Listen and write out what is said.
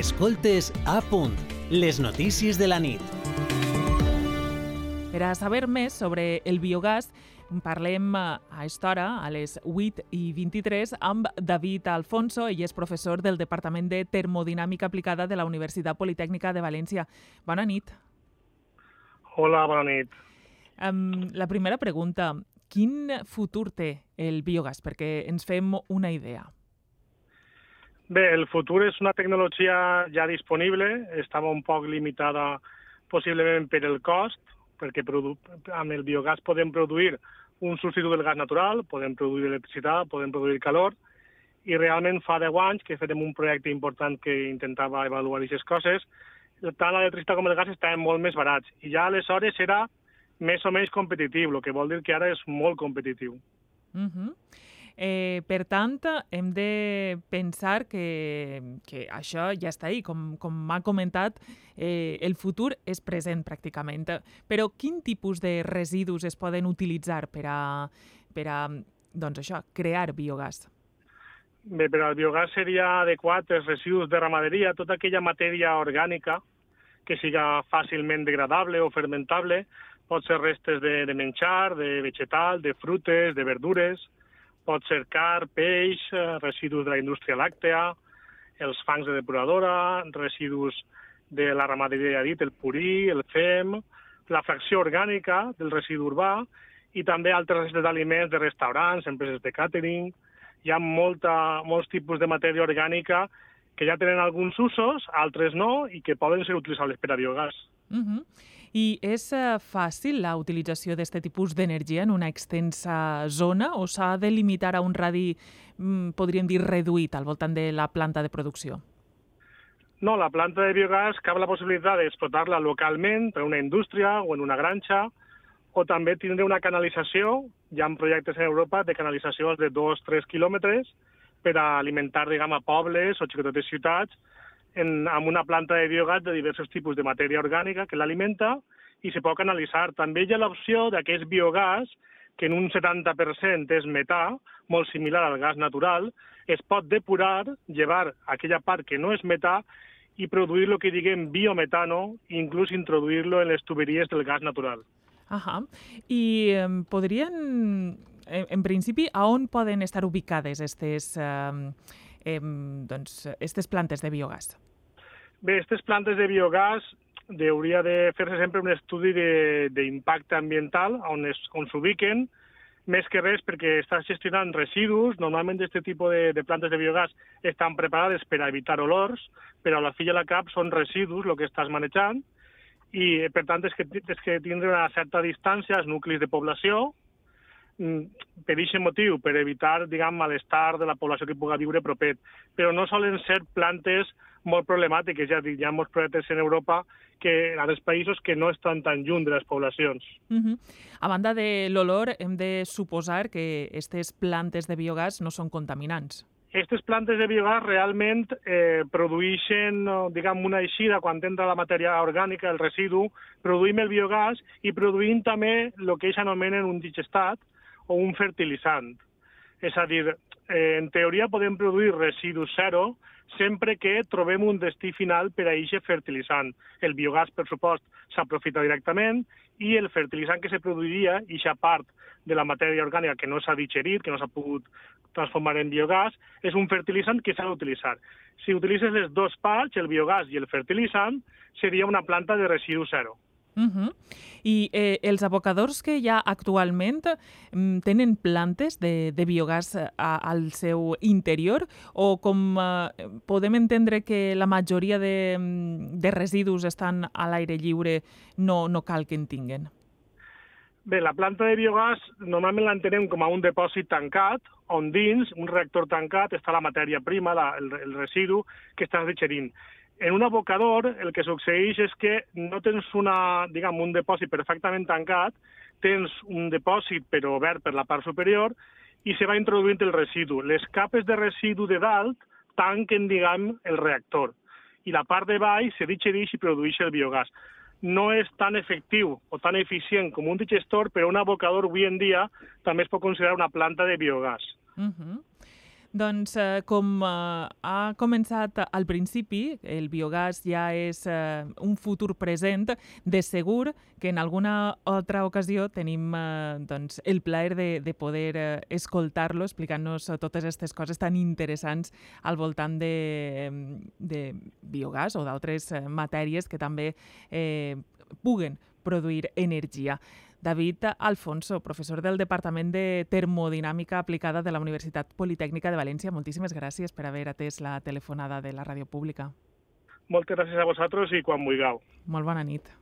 Escoltes a punt, les notícies de la nit. Per a saber més sobre el biogàs, parlem a aquesta hora, a les 8 i 23, amb David Alfonso. Ell és professor del Departament de Termodinàmica Aplicada de la Universitat Politècnica de València. Bona nit. Hola, bona nit. Um, la primera pregunta, quin futur té el biogàs? Perquè ens fem una idea. Bé, el futur és una tecnologia ja disponible, estava un poc limitada possiblement per el cost, perquè amb el biogàs podem produir un substitut del gas natural, podem produir electricitat, podem produir calor, i realment fa 10 anys que fem un projecte important que intentava avaluar aquestes coses, tant l'electricitat com el gas estaven molt més barats, i ja aleshores era més o menys competitiu, el que vol dir que ara és molt competitiu. Uh -huh. Eh, per tant, hem de pensar que, que això ja està ahí. Com, com m'ha comentat, eh, el futur és present pràcticament. Però quin tipus de residus es poden utilitzar per a, per a doncs això, crear biogàs? Bé, per al biogàs seria adequat els residus de ramaderia, tota aquella matèria orgànica que siga fàcilment degradable o fermentable, pot ser restes de, de menjar, de vegetal, de frutes, de verdures, pot ser car, peix, eh, residus de la indústria làctea, els fangs de depuradora, residus de la ramaderia, ja dit, el purí, el fem, la fracció orgànica del residu urbà i també altres restes d'aliments de restaurants, empreses de càtering. Hi ha molta, molts tipus de matèria orgànica que ja tenen alguns usos, altres no, i que poden ser utilitzables per a biogàs. Uh -huh. I és uh, fàcil la utilització d'aquest tipus d'energia en una extensa zona o s'ha de limitar a un radi, mm, podríem dir, reduït al voltant de la planta de producció? No, la planta de biogàs cap la possibilitat d'explotar-la localment per una indústria o en una granja, o també tindre una canalització, hi ha projectes en Europa de canalitzacions de 2-3 quilòmetres per a alimentar, diguem, a pobles o xicotetes ciutats en, amb una planta de biogàs de diversos tipus de matèria orgànica que l'alimenta i se pot canalitzar. També hi ha l'opció d'aquest biogàs, que en un 70% és metà, molt similar al gas natural, es pot depurar, llevar aquella part que no és metà i produir el que diguem biometano, inclús introduir-lo en les tuberies del gas natural. Ahà. I eh, podrien, en, en principi, a on poden estar ubicades aquestes eh, eh, doncs, aquestes plantes de biogàs? Bé, aquestes plantes de biogàs hauria de fer-se sempre un estudi d'impacte ambiental on s'ubiquen, més que res perquè estàs gestionant residus. Normalment aquest tipus de, de plantes de biogàs estan preparades per a evitar olors, però a la fi i la cap són residus el que estàs manejant i per tant és que, és que tindre una certa distància als nuclis de població per aquest motiu, per evitar, diguem, malestar de la població que pugui viure proper. Però no solen ser plantes molt problemàtiques, ja dic, hi ha molts projectes en Europa que en els països que no estan tan lluny de les poblacions. Uh -huh. A banda de l'olor, hem de suposar que aquestes plantes de biogàs no són contaminants. Aquestes plantes de biogàs realment eh, produeixen, diguem, una eixida quan entra la matèria orgànica, el residu, produïm el biogàs i produïm també el que ells anomenen un digestat, o un fertilitzant. És a dir, eh, en teoria podem produir residus zero sempre que trobem un destí final per a aquest fertilitzant. El biogàs, per supost, s'aprofita directament i el fertilitzant que se produiria, aquesta part de la matèria orgànica que no s'ha digerit, que no s'ha pogut transformar en biogàs, és un fertilitzant que s'ha d'utilitzar. Si utilitzes les dos parts, el biogàs i el fertilitzant, seria una planta de residu zero. Uh -huh. I eh, els abocadors que hi ha actualment mm, tenen plantes de, de biogàs a, al seu interior o com eh, podem entendre que la majoria de, mm, de residus estan a l'aire lliure, no, no cal que en tinguin? Bé, la planta de biogàs normalment l'entenem com a un depòsit tancat, on dins, un reactor tancat, està la matèria prima, la, el, el residu que estàs digerint en un abocador el que succeeix és que no tens una, diguem, un depòsit perfectament tancat, tens un depòsit però obert per la part superior i se va introduint el residu. Les capes de residu de dalt tanquen, diguem, el reactor i la part de baix se digereix i produeix el biogàs. No és tan efectiu o tan eficient com un digestor, però un abocador avui en dia també es pot considerar una planta de biogàs. Uh -huh. Doncs, eh, com eh, ha començat al principi, el biogàs ja és eh, un futur present, de segur que en alguna altra ocasió tenim eh, doncs, el plaer de, de poder eh, escoltar-lo explicant-nos totes aquestes coses tan interessants al voltant de, de biogàs o d'altres eh, matèries que també eh, puguen produir energia. David Alfonso, professor del Departament de Termodinàmica Aplicada de la Universitat Politècnica de València. Moltíssimes gràcies per haver atès la telefonada de la ràdio pública. Moltes gràcies a vosaltres i quan vulgueu. Molt bona nit.